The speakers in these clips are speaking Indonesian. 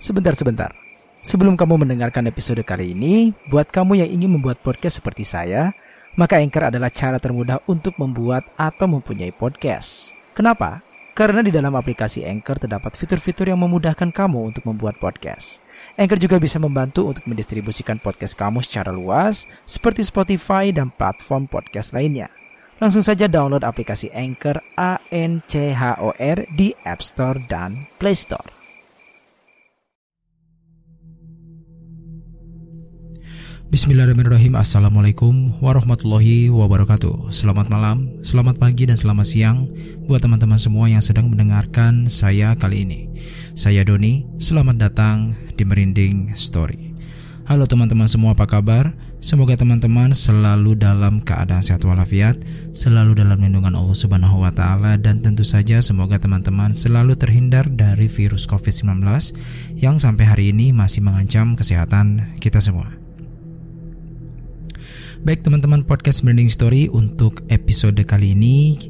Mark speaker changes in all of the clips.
Speaker 1: Sebentar-sebentar. Sebelum kamu mendengarkan episode kali ini, buat kamu yang ingin membuat podcast seperti saya, maka Anchor adalah cara termudah untuk membuat atau mempunyai podcast. Kenapa? Karena di dalam aplikasi Anchor terdapat fitur-fitur yang memudahkan kamu untuk membuat podcast. Anchor juga bisa membantu untuk mendistribusikan podcast kamu secara luas, seperti Spotify dan platform podcast lainnya. Langsung saja download aplikasi Anchor A N C H O R di App Store dan Play Store.
Speaker 2: Bismillahirrahmanirrahim. Assalamualaikum warahmatullahi wabarakatuh. Selamat malam, selamat pagi dan selamat siang Buat teman-teman semua yang sedang mendengarkan saya kali ini. Saya Doni, selamat datang di Merinding Story. Halo teman-teman semua apa kabar? Semoga teman-teman selalu dalam keadaan sehat walafiat Selalu dalam lindungan Allah subhanahu wa ta'ala Dan tentu saja semoga teman-teman selalu terhindar dari virus COVID-19 Yang sampai hari ini masih mengancam kesehatan kita semua Baik teman-teman podcast Branding Story untuk episode kali ini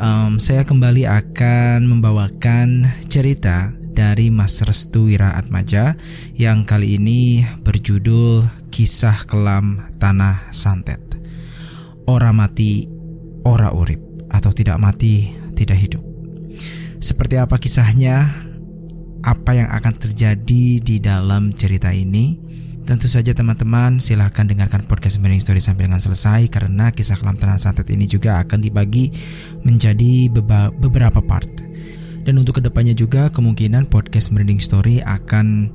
Speaker 2: um, Saya kembali akan membawakan cerita dari Mas Restu Wira Atmaja Yang kali ini berjudul Kisah Kelam Tanah Santet Ora mati, ora urip Atau tidak mati, tidak hidup Seperti apa kisahnya? Apa yang akan terjadi di dalam cerita ini? Tentu saja teman-teman silahkan dengarkan podcast Merinding Story sampai dengan selesai karena kisah kelam tanah santet ini juga akan dibagi menjadi beberapa part. Dan untuk ke depannya juga kemungkinan podcast Merinding Story akan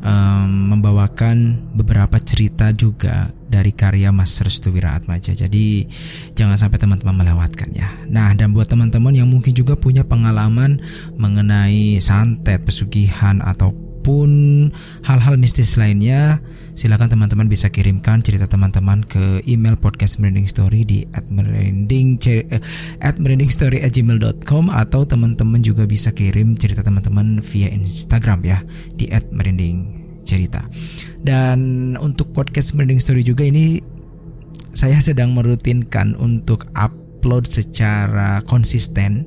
Speaker 2: um, membawakan beberapa cerita juga dari karya Mas Restu Atmaja. Jadi jangan sampai teman-teman melewatkan ya. Nah dan buat teman-teman yang mungkin juga punya pengalaman mengenai santet, pesugihan atau ataupun hal-hal mistis lainnya silakan teman-teman bisa kirimkan cerita teman-teman ke email podcast merinding story di at merinding eh, at merinding story at gmail.com atau teman-teman juga bisa kirim cerita teman-teman via Instagram ya di at merinding cerita. Dan untuk podcast merinding story juga ini saya sedang merutinkan untuk upload secara konsisten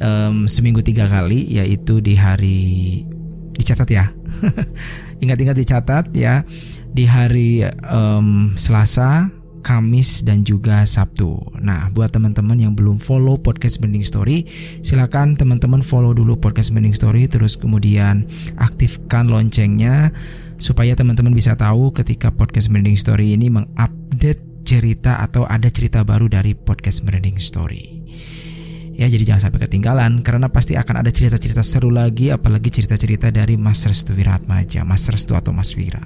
Speaker 2: um, seminggu tiga kali yaitu di hari dicatat ya. Ingat-ingat dicatat ya di hari um, Selasa, Kamis dan juga Sabtu. Nah, buat teman-teman yang belum follow podcast Mending Story, silakan teman-teman follow dulu podcast Mending Story terus kemudian aktifkan loncengnya supaya teman-teman bisa tahu ketika podcast Mending Story ini mengupdate cerita atau ada cerita baru dari podcast Mending Story. Ya jadi jangan sampai ketinggalan karena pasti akan ada cerita-cerita seru lagi apalagi cerita-cerita dari Mas Restu Wiratmaja, Mas Restu atau Mas Wira.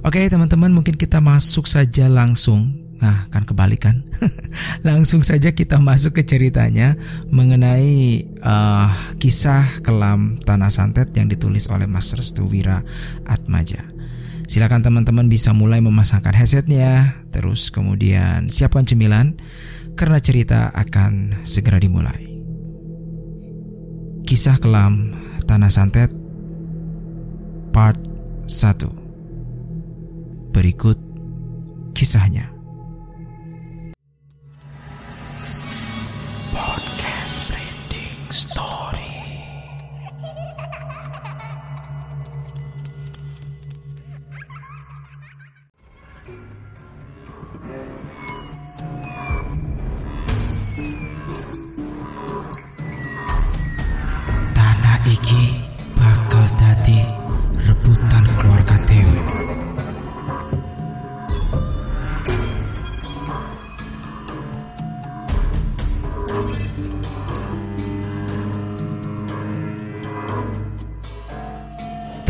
Speaker 2: Oke teman-teman mungkin kita masuk saja langsung. Nah kan kebalikan. Langsung saja kita masuk ke ceritanya Mengenai uh, kisah kelam Tanah Santet yang ditulis oleh Mas Restu Wira Atmaja Silakan teman-teman bisa mulai memasangkan headsetnya Terus kemudian siapkan cemilan karena cerita akan segera dimulai. Kisah kelam Tanah Santet Part 1 Berikut kisahnya. Podcast Branding Story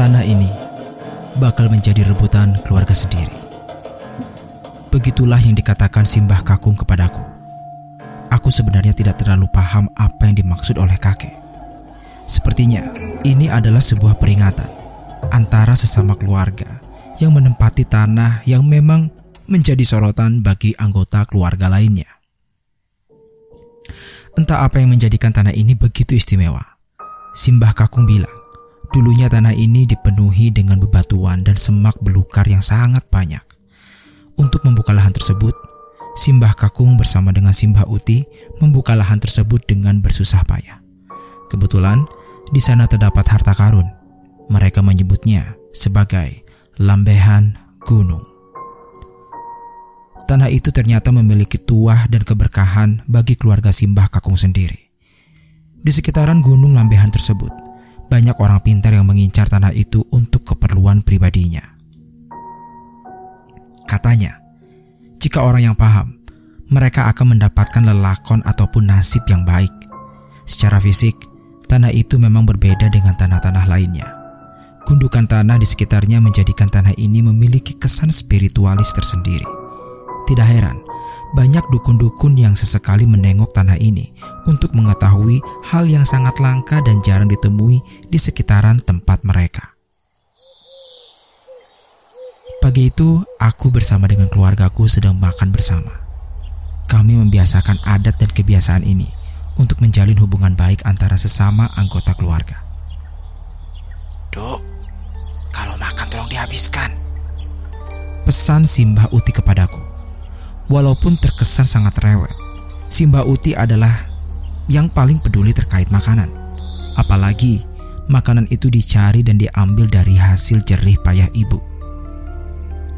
Speaker 2: Tanah ini bakal menjadi rebutan keluarga sendiri. Begitulah yang dikatakan Simbah Kakung kepadaku. Aku sebenarnya tidak terlalu paham apa yang dimaksud oleh kakek. Sepertinya ini adalah sebuah peringatan antara sesama keluarga yang menempati tanah yang memang menjadi sorotan bagi anggota keluarga lainnya. Entah apa yang menjadikan tanah ini begitu istimewa. Simbah Kakung bilang, Dulunya tanah ini dipenuhi dengan bebatuan dan semak belukar yang sangat banyak. Untuk membuka lahan tersebut, Simbah Kakung bersama dengan Simbah Uti membuka lahan tersebut dengan bersusah payah. Kebetulan, di sana terdapat harta karun Mereka menyebutnya sebagai lambehan gunung. Tanah itu ternyata memiliki tuah dan keberkahan bagi keluarga Simbah Kakung sendiri. Di sekitaran gunung lambehan tersebut, banyak orang pintar yang mengincar tanah itu untuk keperluan pribadinya. Katanya, jika orang yang paham, mereka akan mendapatkan lelakon ataupun nasib yang baik. Secara fisik, tanah itu memang berbeda dengan tanah-tanah lainnya. Gundukan tanah di sekitarnya menjadikan tanah ini memiliki kesan spiritualis tersendiri. Tidak heran, banyak dukun-dukun yang sesekali menengok tanah ini untuk mengetahui hal yang sangat langka dan jarang ditemui di sekitaran tempat mereka. Pagi itu, aku bersama dengan keluargaku sedang makan bersama. Kami membiasakan adat dan kebiasaan ini untuk menjalin hubungan baik antara sesama anggota keluarga.
Speaker 1: Dok, kalau makan tolong dihabiskan.
Speaker 2: Pesan Simbah Uti kepadaku. Walaupun terkesan sangat rewet, Simbah Uti adalah yang paling peduli terkait makanan. Apalagi makanan itu dicari dan diambil dari hasil jerih payah ibu.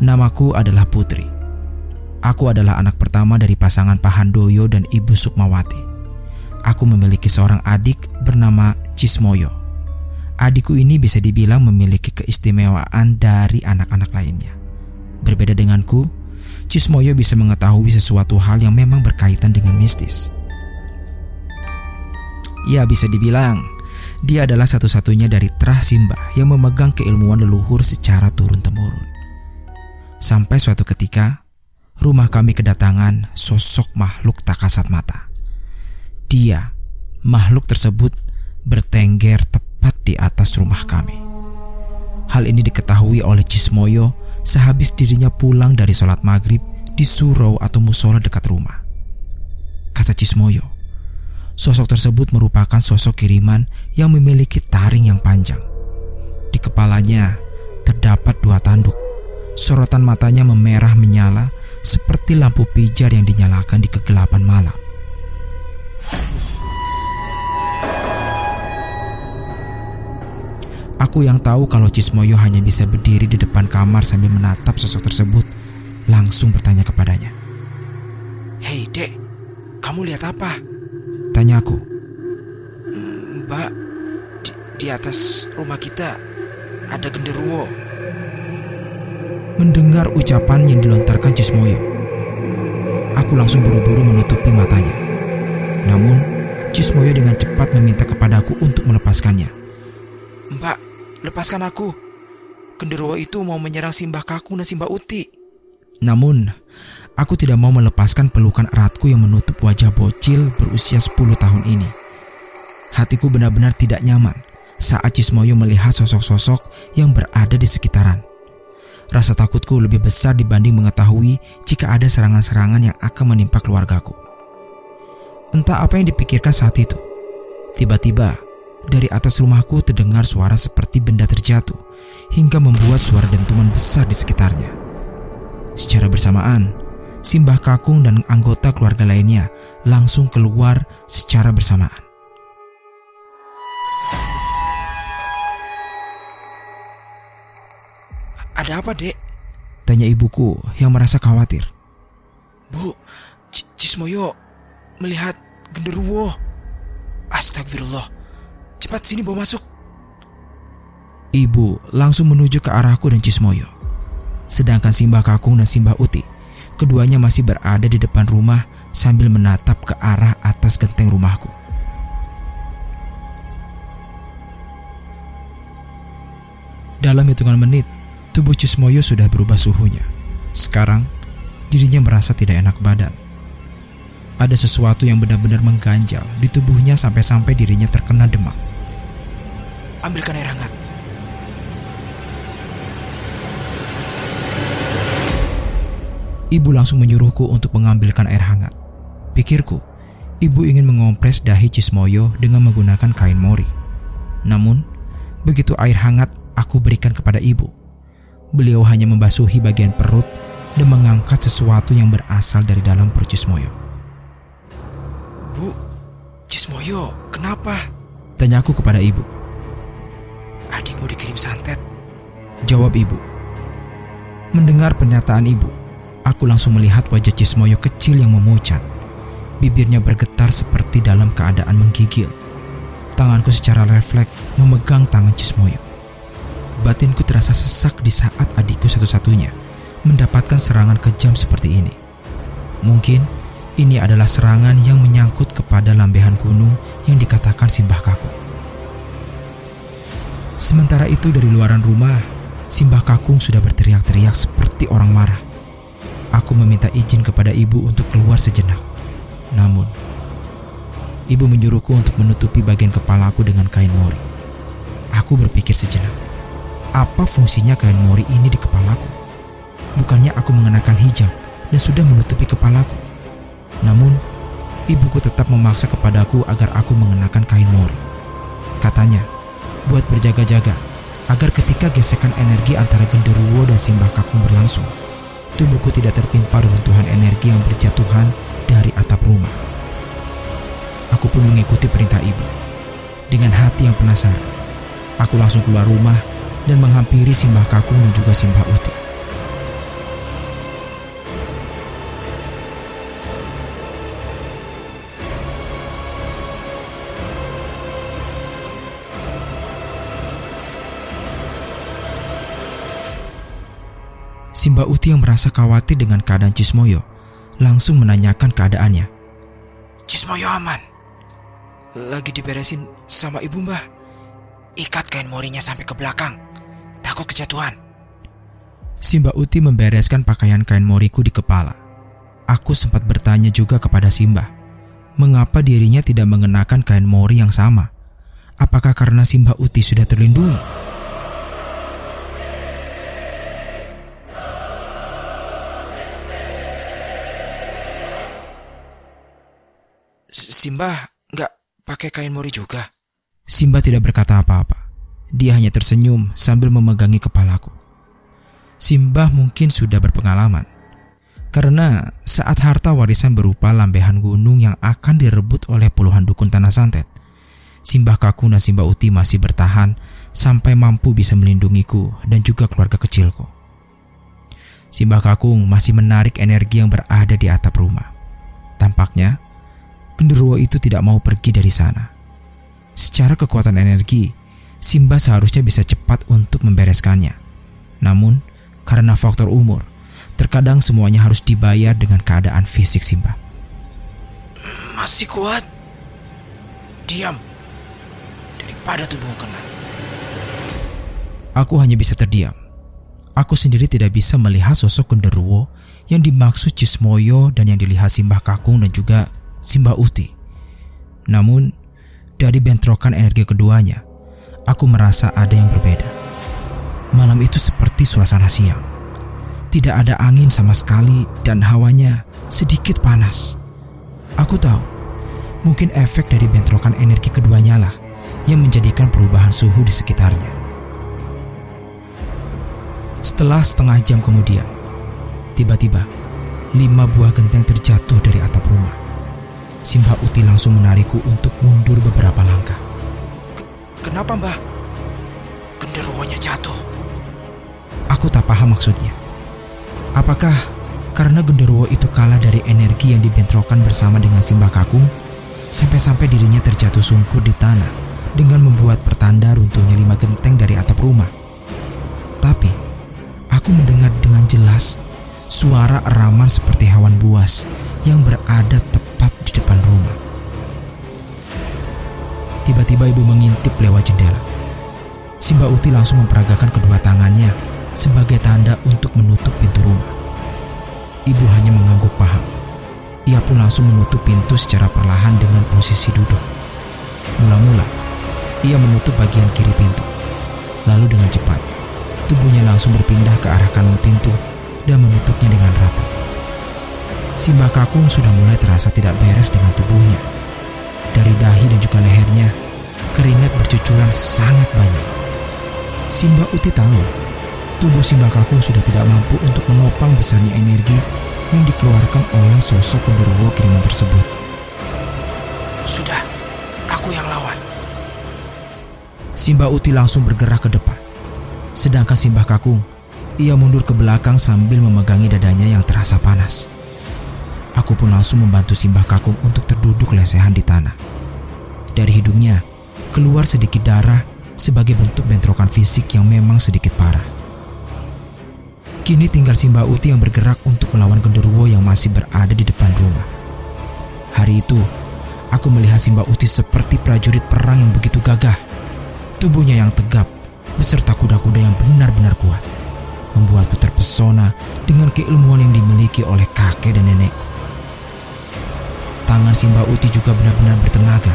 Speaker 2: Namaku adalah Putri. Aku adalah anak pertama dari pasangan Pahandoyo dan Ibu Sukmawati. Aku memiliki seorang adik bernama Cismoyo. Adikku ini bisa dibilang memiliki keistimewaan dari anak-anak lainnya. Berbeda denganku, Cismoyo bisa mengetahui sesuatu hal yang memang berkaitan dengan mistis. Ya bisa dibilang, dia adalah satu-satunya dari Trah Simbah yang memegang keilmuan leluhur secara turun-temurun. Sampai suatu ketika, rumah kami kedatangan sosok makhluk tak kasat mata. Dia, makhluk tersebut, bertengger tepat di atas rumah kami. Hal ini diketahui oleh Cismoyo sehabis dirinya pulang dari sholat maghrib di surau atau musola dekat rumah. Kata Cismoyo, sosok tersebut merupakan sosok kiriman yang memiliki taring yang panjang. Di kepalanya terdapat dua tanduk Sorotan matanya memerah menyala seperti lampu pijar yang dinyalakan di kegelapan malam. Aku yang tahu kalau Cismoyo hanya bisa berdiri di depan kamar sambil menatap sosok tersebut, langsung bertanya kepadanya.
Speaker 1: Hei dek, kamu lihat apa?
Speaker 2: Tanya aku.
Speaker 1: Mbak, di, di atas rumah kita ada genderuwo.
Speaker 2: Mendengar ucapan yang dilontarkan Cismoyo, aku langsung buru-buru menutupi matanya. Namun, Cismoyo dengan cepat meminta kepadaku untuk melepaskannya.
Speaker 1: Mbak, lepaskan aku. Genderuwo itu mau menyerang Simbah Kakung dan Simbah Uti.
Speaker 2: Namun, aku tidak mau melepaskan pelukan eratku yang menutup wajah bocil berusia 10 tahun ini. Hatiku benar-benar tidak nyaman saat Cismoyo melihat sosok-sosok yang berada di sekitaran. Rasa takutku lebih besar dibanding mengetahui jika ada serangan-serangan yang akan menimpa keluargaku. Entah apa yang dipikirkan saat itu. Tiba-tiba, dari atas rumahku terdengar suara seperti benda terjatuh hingga membuat suara dentuman besar di sekitarnya. Secara bersamaan, Simbah Kakung dan anggota keluarga lainnya langsung keluar secara bersamaan.
Speaker 1: Ada apa, Dek?
Speaker 2: Tanya ibuku yang merasa khawatir.
Speaker 1: Bu, C Cismoyo melihat genderuwo. Astagfirullah. Cepat sini bawa masuk.
Speaker 2: Ibu langsung menuju ke arahku dan Cismoyo. Sedangkan Simbah Kakung dan Simbah Uti, keduanya masih berada di depan rumah sambil menatap ke arah atas genteng rumahku. Dalam hitungan menit, tubuh Cismoyo sudah berubah suhunya. Sekarang, dirinya merasa tidak enak badan. Ada sesuatu yang benar-benar mengganjal di tubuhnya sampai-sampai dirinya terkena demam.
Speaker 1: Ambilkan air hangat.
Speaker 2: Ibu langsung menyuruhku untuk mengambilkan air hangat. Pikirku, ibu ingin mengompres dahi Cismoyo dengan menggunakan kain mori. Namun, begitu air hangat aku berikan kepada ibu, beliau hanya membasuhi bagian perut dan mengangkat sesuatu yang berasal dari dalam perut Cismoyo.
Speaker 1: Bu, Cismoyo, kenapa?
Speaker 2: Tanyaku kepada ibu.
Speaker 1: Adikmu dikirim
Speaker 2: kirim santet. Jawab ibu. Mendengar pernyataan ibu, aku langsung melihat wajah Cismoyo kecil yang memucat. Bibirnya bergetar seperti dalam keadaan menggigil. Tanganku secara refleks memegang tangan Cismoyo. Batinku terasa sesak di saat adikku satu-satunya mendapatkan serangan kejam seperti ini. Mungkin ini adalah serangan yang menyangkut kepada lambehan gunung yang dikatakan Simbah Kaku. Sementara itu dari luaran rumah, Simbah Kakung sudah berteriak-teriak seperti orang marah. Aku meminta izin kepada ibu untuk keluar sejenak. Namun, ibu menyuruhku untuk menutupi bagian kepalaku dengan kain mori. Aku berpikir sejenak, apa fungsinya kain mori ini di kepalaku? Bukannya aku mengenakan hijab dan sudah menutupi kepalaku. Namun, ibuku tetap memaksa kepadaku agar aku mengenakan kain mori. Katanya, buat berjaga-jaga agar ketika gesekan energi antara genderuwo dan simbah kakung berlangsung, tubuhku tidak tertimpa reruntuhan energi yang berjatuhan dari atap rumah. Aku pun mengikuti perintah ibu. Dengan hati yang penasaran, aku langsung keluar rumah dan menghampiri simbah kakung dan juga simbah uti. Simba Uti yang merasa khawatir dengan keadaan Cismoyo langsung menanyakan keadaannya. Cismoyo aman. Lagi diberesin sama ibu mbah. Ikat kain morinya sampai ke belakang. Takut kejatuhan. Simba Uti membereskan pakaian kain moriku di kepala. Aku sempat bertanya juga kepada Simba, mengapa dirinya tidak mengenakan kain mori yang sama? Apakah karena Simba Uti sudah terlindungi? Simba nggak pakai kain mori juga. Simba tidak berkata apa-apa. Dia hanya tersenyum sambil memegangi kepalaku. Simba mungkin sudah berpengalaman. Karena saat harta warisan berupa lambehan gunung yang akan direbut oleh puluhan dukun tanah santet, Simbah Kakuna Simba Uti masih bertahan sampai mampu bisa melindungiku dan juga keluarga kecilku. Simbah Kakung masih menarik energi yang berada di atap rumah. Tampaknya genderuwo itu tidak mau pergi dari sana. Secara kekuatan energi, Simba seharusnya bisa cepat untuk membereskannya. Namun, karena faktor umur, terkadang semuanya harus dibayar dengan keadaan fisik Simba. Masih kuat? Diam. Daripada tubuhmu kena. Aku hanya bisa terdiam. Aku sendiri tidak bisa melihat sosok genderuwo yang dimaksud Cismoyo dan yang dilihat Simbah Kakung dan juga Simba Uti. Namun, dari bentrokan energi keduanya, aku merasa ada yang berbeda. Malam itu seperti suasana siang. Tidak ada angin sama sekali dan hawanya sedikit panas. Aku tahu, mungkin efek dari bentrokan energi keduanya lah yang menjadikan perubahan suhu di sekitarnya. Setelah setengah jam kemudian, tiba-tiba lima buah genteng terjatuh dari atap rumah. Simba Uti langsung menarikku untuk mundur beberapa langkah. Kenapa mbah? Genderuwonya jatuh. Aku tak paham maksudnya. Apakah karena genderuwo itu kalah dari energi yang dibentrokan bersama dengan Simba Kakung, sampai-sampai dirinya terjatuh sungkur di tanah dengan membuat pertanda runtuhnya lima genteng dari atap rumah. Tapi, aku mendengar dengan jelas suara eraman seperti hewan buas yang berada tepat depan rumah. Tiba-tiba ibu mengintip lewat jendela. Simba Uti langsung memperagakan kedua tangannya sebagai tanda untuk menutup pintu rumah. Ibu hanya mengangguk paham. Ia pun langsung menutup pintu secara perlahan dengan posisi duduk. Mula-mula, ia menutup bagian kiri pintu. Lalu dengan cepat, tubuhnya langsung berpindah ke arah kanan pintu dan menutupnya dengan rapat. Simba Kakung sudah mulai terasa tidak beres dengan tubuhnya. Dari dahi dan juga lehernya, keringat bercucuran sangat banyak. Simba Uti tahu, tubuh Simba Kakung sudah tidak mampu untuk menopang besarnya energi yang dikeluarkan oleh sosok genderuwo kiriman tersebut. Sudah, aku yang lawan. Simba Uti langsung bergerak ke depan. Sedangkan Simbah Kakung, ia mundur ke belakang sambil memegangi dadanya yang terasa panas. Aku pun langsung membantu Simbah Kakung untuk terduduk lesehan di tanah. Dari hidungnya, keluar sedikit darah sebagai bentuk bentrokan fisik yang memang sedikit parah. Kini tinggal Simbah Uti yang bergerak untuk melawan genderuwo yang masih berada di depan rumah. Hari itu, aku melihat Simbah Uti seperti prajurit perang yang begitu gagah. Tubuhnya yang tegap, beserta kuda-kuda yang benar-benar kuat, membuatku terpesona dengan keilmuan yang dimiliki oleh kakek dan nenekku. Tangan Simbah Uti juga benar-benar bertenaga.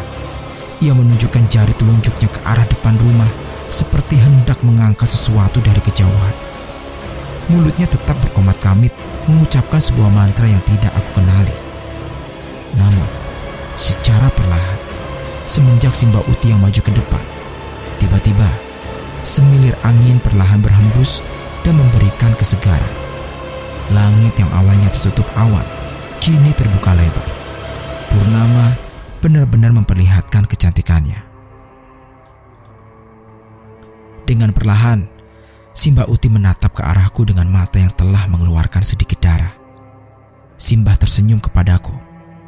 Speaker 2: Ia menunjukkan jari telunjuknya ke arah depan rumah seperti hendak mengangkat sesuatu dari kejauhan. Mulutnya tetap berkomat kamit mengucapkan sebuah mantra yang tidak aku kenali. Namun, secara perlahan, semenjak Simba Uti yang maju ke depan, tiba-tiba semilir angin perlahan berhembus dan memberikan kesegaran. Langit yang awalnya tertutup awan, kini terbuka lebar. Purnama benar-benar memperlihatkan kecantikannya. Dengan perlahan, Simba Uti menatap ke arahku dengan mata yang telah mengeluarkan sedikit darah. Simbah tersenyum kepadaku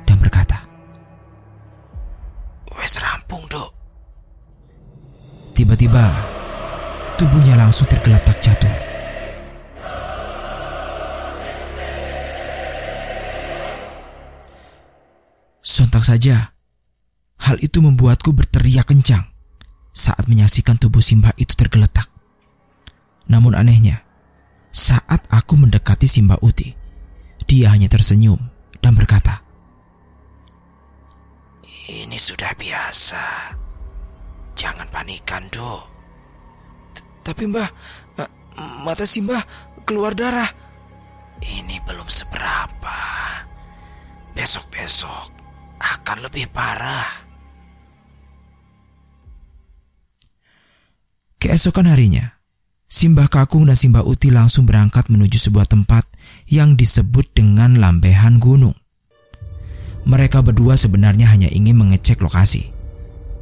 Speaker 2: dan berkata, Wes rampung, dok. Tiba-tiba, tubuhnya langsung tergeletak jatuh. Sontak saja, hal itu membuatku berteriak kencang saat menyaksikan tubuh Simba itu tergeletak. Namun anehnya, saat aku mendekati Simba Uti, dia hanya tersenyum dan berkata, Ini sudah biasa. Jangan panikan, Do. Tapi mbah, eh, mata Simba keluar darah. Ini belum seberapa. Besok-besok akan lebih parah. Keesokan harinya, Simbah Kakung dan Simbah Uti langsung berangkat menuju sebuah tempat yang disebut dengan Lambehan Gunung. Mereka berdua sebenarnya hanya ingin mengecek lokasi.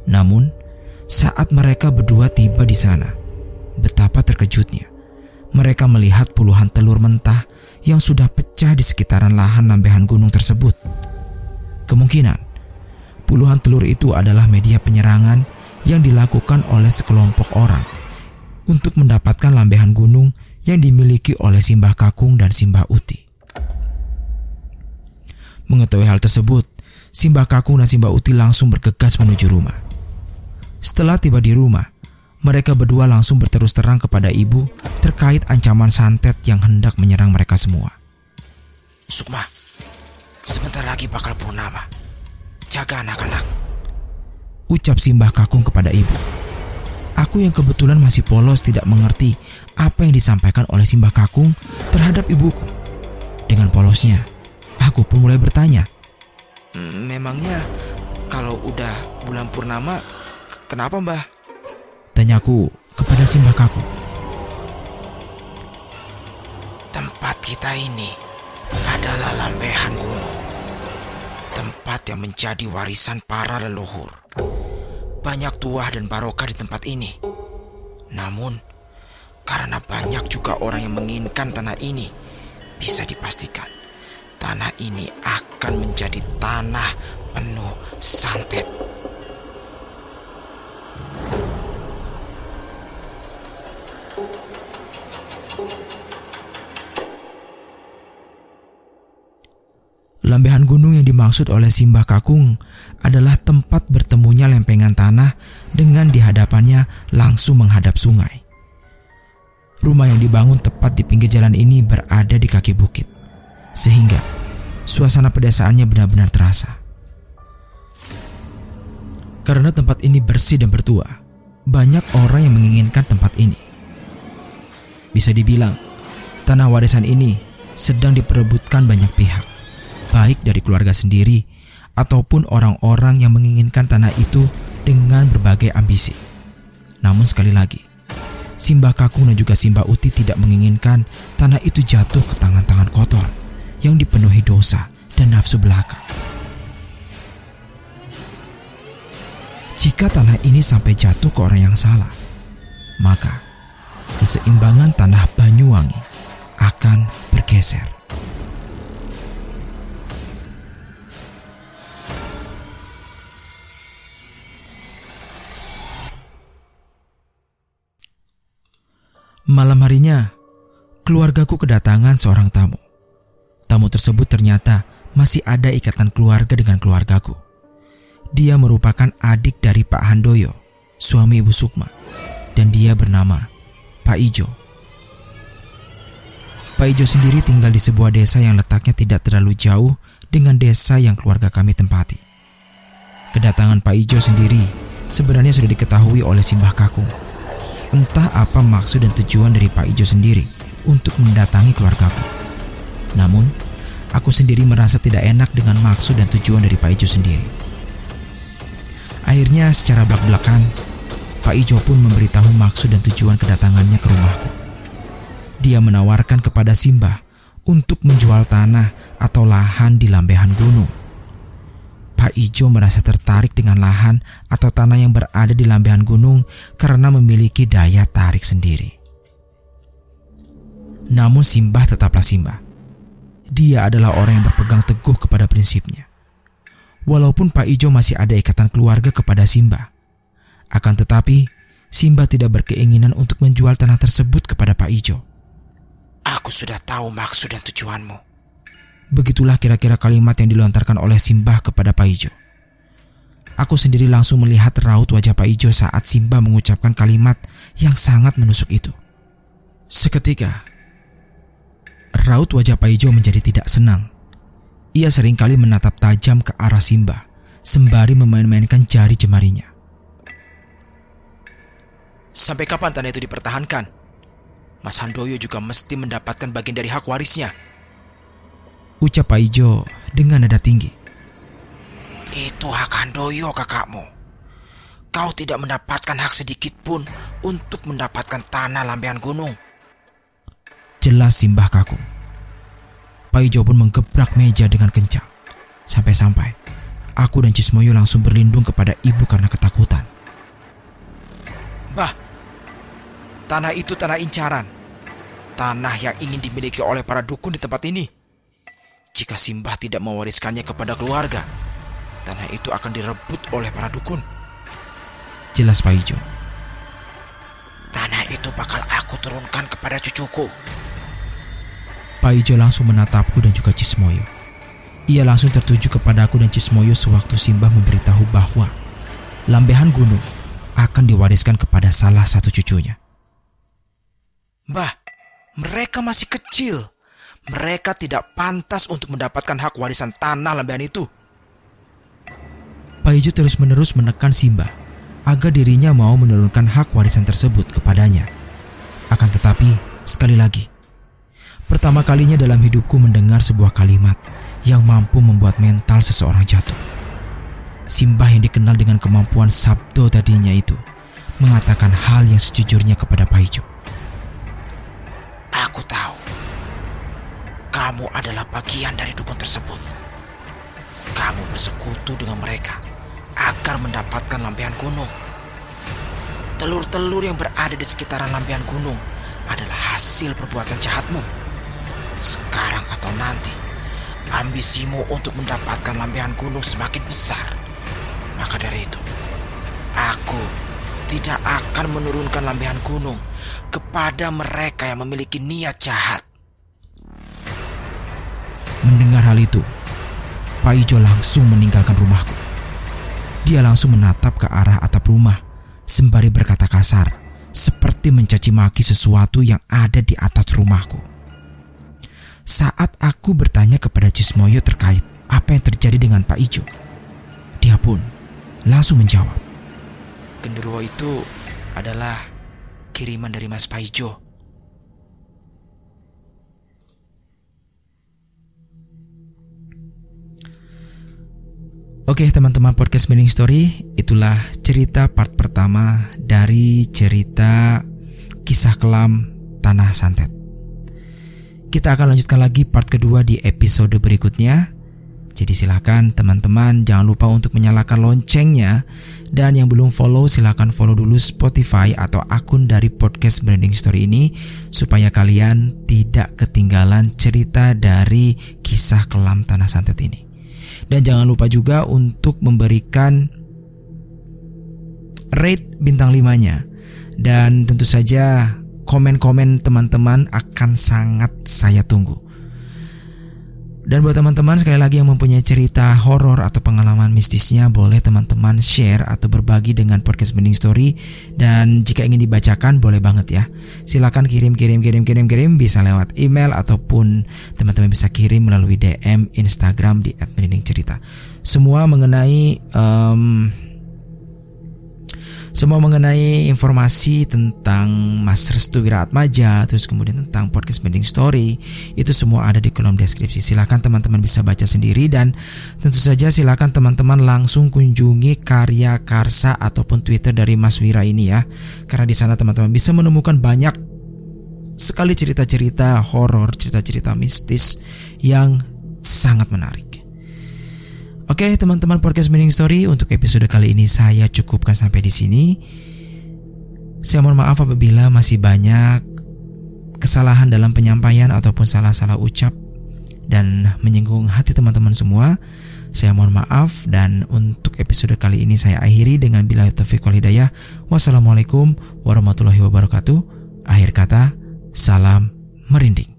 Speaker 2: Namun, saat mereka berdua tiba di sana, betapa terkejutnya. Mereka melihat puluhan telur mentah yang sudah pecah di sekitaran lahan lambehan gunung tersebut. Kemungkinan, puluhan telur itu adalah media penyerangan yang dilakukan oleh sekelompok orang untuk mendapatkan lambehan gunung yang dimiliki oleh Simbah Kakung dan Simbah Uti. Mengetahui hal tersebut, Simbah Kakung dan Simbah Uti langsung bergegas menuju rumah. Setelah tiba di rumah, mereka berdua langsung berterus terang kepada ibu terkait ancaman santet yang hendak menyerang mereka semua. Sukma, sebentar lagi bakal purnama. Jaga anak-anak. Ucap Simbah Kakung kepada ibu. Aku yang kebetulan masih polos tidak mengerti apa yang disampaikan oleh Simbah Kakung terhadap ibuku. Dengan polosnya, aku pun mulai bertanya. Memangnya kalau udah bulan purnama, kenapa mbah? Tanyaku kepada Simbah Kakung. Tempat kita ini adalah lambehan gunung. Tempat yang menjadi warisan para leluhur. Banyak tuah dan barokah di tempat ini. Namun, karena banyak juga orang yang menginginkan tanah ini, bisa dipastikan tanah ini akan menjadi tanah penuh santet. Dimaksud oleh Simbah Kakung adalah tempat bertemunya lempengan tanah dengan di hadapannya langsung menghadap sungai. Rumah yang dibangun tepat di pinggir jalan ini berada di kaki bukit, sehingga suasana pedesaannya benar-benar terasa. Karena tempat ini bersih dan bertua, banyak orang yang menginginkan tempat ini. Bisa dibilang, tanah warisan ini sedang diperebutkan banyak pihak baik dari keluarga sendiri ataupun orang-orang yang menginginkan tanah itu dengan berbagai ambisi. Namun sekali lagi, Simbah Kakung dan juga Simbah Uti tidak menginginkan tanah itu jatuh ke tangan-tangan kotor yang dipenuhi dosa dan nafsu belaka. Jika tanah ini sampai jatuh ke orang yang salah, maka keseimbangan tanah Banyuwangi akan bergeser. Malam harinya, keluargaku kedatangan seorang tamu. Tamu tersebut ternyata masih ada ikatan keluarga dengan keluargaku. Dia merupakan adik dari Pak Handoyo, suami Ibu Sukma, dan dia bernama Pak Ijo. Pak Ijo sendiri tinggal di sebuah desa yang letaknya tidak terlalu jauh dengan desa yang keluarga kami tempati. Kedatangan Pak Ijo sendiri sebenarnya sudah diketahui oleh Simbah Kakung Entah apa maksud dan tujuan dari Pak Ijo sendiri untuk mendatangi keluargaku. Namun, aku sendiri merasa tidak enak dengan maksud dan tujuan dari Pak Ijo sendiri. Akhirnya secara belak-belakan, Pak Ijo pun memberitahu maksud dan tujuan kedatangannya ke rumahku. Dia menawarkan kepada Simbah untuk menjual tanah atau lahan di lambehan gunung Pak Ijo merasa tertarik dengan lahan atau tanah yang berada di lambehan gunung karena memiliki daya tarik sendiri. Namun Simbah tetaplah Simbah. Dia adalah orang yang berpegang teguh kepada prinsipnya. Walaupun Pak Ijo masih ada ikatan keluarga kepada Simbah. Akan tetapi, Simbah tidak berkeinginan untuk menjual tanah tersebut kepada Pak Ijo.
Speaker 1: Aku sudah tahu maksud dan tujuanmu.
Speaker 2: Begitulah kira-kira kalimat yang dilontarkan oleh Simbah kepada Pak Ijo. Aku sendiri langsung melihat raut wajah Pak Ijo saat Simbah mengucapkan kalimat yang sangat menusuk itu. Seketika, raut wajah Pak Ijo menjadi tidak senang. Ia sering kali menatap tajam ke arah Simbah, sembari memain-mainkan jari jemarinya.
Speaker 1: Sampai kapan tanah itu dipertahankan? Mas Handoyo juga mesti mendapatkan bagian dari hak warisnya.
Speaker 2: Ucap Pak Ijo dengan nada tinggi.
Speaker 1: Itu hak Handoyo kakakmu. Kau tidak mendapatkan hak sedikit pun untuk mendapatkan tanah lambean gunung.
Speaker 2: Jelas simbah kaku. Pak Ijo pun menggebrak meja dengan kencang. Sampai-sampai aku dan Cismoyo langsung berlindung kepada ibu karena ketakutan.
Speaker 1: Bah, tanah itu tanah incaran. Tanah yang ingin dimiliki oleh para dukun di tempat ini. Jika Simbah tidak mewariskannya kepada keluarga, tanah itu akan direbut oleh para dukun.
Speaker 2: Jelas Pak Ijo.
Speaker 1: Tanah itu bakal aku turunkan kepada cucuku.
Speaker 2: Pak Ijo langsung menatapku dan juga Cismoyo. Ia langsung tertuju kepada aku dan Cismoyo sewaktu Simbah memberitahu bahwa lambehan gunung akan diwariskan kepada salah satu cucunya.
Speaker 1: Mbah, mereka masih kecil. Mereka tidak pantas untuk mendapatkan hak warisan tanah lambean itu.
Speaker 2: Pak Iju terus-menerus menekan Simba agar dirinya mau menurunkan hak warisan tersebut kepadanya. Akan tetapi, sekali lagi, pertama kalinya dalam hidupku mendengar sebuah kalimat yang mampu membuat mental seseorang jatuh. Simbah yang dikenal dengan kemampuan sabdo tadinya itu mengatakan hal yang sejujurnya kepada Pak Ijo.
Speaker 1: Kamu adalah bagian dari dukun tersebut. Kamu bersekutu dengan mereka agar mendapatkan lampion gunung. Telur-telur yang berada di sekitaran lampion gunung adalah hasil perbuatan jahatmu. Sekarang atau nanti, ambisimu untuk mendapatkan lampion gunung semakin besar. Maka dari itu, aku tidak akan menurunkan lampion gunung kepada mereka yang memiliki niat jahat.
Speaker 2: Mendengar hal itu, Pak Ijo langsung meninggalkan rumahku. Dia langsung menatap ke arah atap rumah sembari berkata kasar seperti mencaci maki sesuatu yang ada di atas rumahku. Saat aku bertanya kepada Cismoyo terkait apa yang terjadi dengan Pak Ijo, dia pun langsung menjawab.
Speaker 1: Genderuwo itu adalah kiriman dari Mas Pak
Speaker 2: Oke teman-teman podcast Meaning Story Itulah cerita part pertama dari cerita kisah kelam Tanah Santet. Kita akan lanjutkan lagi part kedua di episode berikutnya. Jadi silahkan teman-teman jangan lupa untuk menyalakan loncengnya. Dan yang belum follow silahkan follow dulu Spotify atau akun dari podcast Branding Story ini supaya kalian tidak ketinggalan cerita dari kisah kelam tanah santet ini. Dan jangan lupa juga untuk memberikan rate bintang 5-nya. Dan tentu saja komen-komen teman-teman akan sangat saya tunggu. Dan buat teman-teman sekali lagi yang mempunyai cerita horor atau pengalaman mistisnya boleh teman-teman share atau berbagi dengan podcast Mending Story dan jika ingin dibacakan boleh banget ya. Silakan kirim kirim kirim kirim kirim bisa lewat email ataupun teman-teman bisa kirim melalui DM Instagram di @mendingcerita. Semua mengenai um, semua mengenai informasi tentang Mas Restu Wiratmaja, terus kemudian tentang podcast Bending Story, itu semua ada di kolom deskripsi. Silahkan teman-teman bisa baca sendiri dan tentu saja silahkan teman-teman langsung kunjungi karya Karsa ataupun Twitter dari Mas Wira ini ya, karena di sana teman-teman bisa menemukan banyak sekali cerita-cerita horor, cerita-cerita mistis yang sangat menarik. Oke, teman-teman podcast Meaning Story untuk episode kali ini saya cukupkan sampai di sini. Saya mohon maaf apabila masih banyak kesalahan dalam penyampaian ataupun salah-salah ucap dan menyinggung hati teman-teman semua. Saya mohon maaf dan untuk episode kali ini saya akhiri dengan bila taufiq wal hidayah. Wassalamualaikum warahmatullahi wabarakatuh. Akhir kata, salam merinding.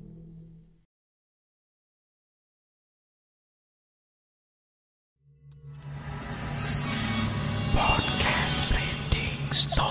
Speaker 2: Stop.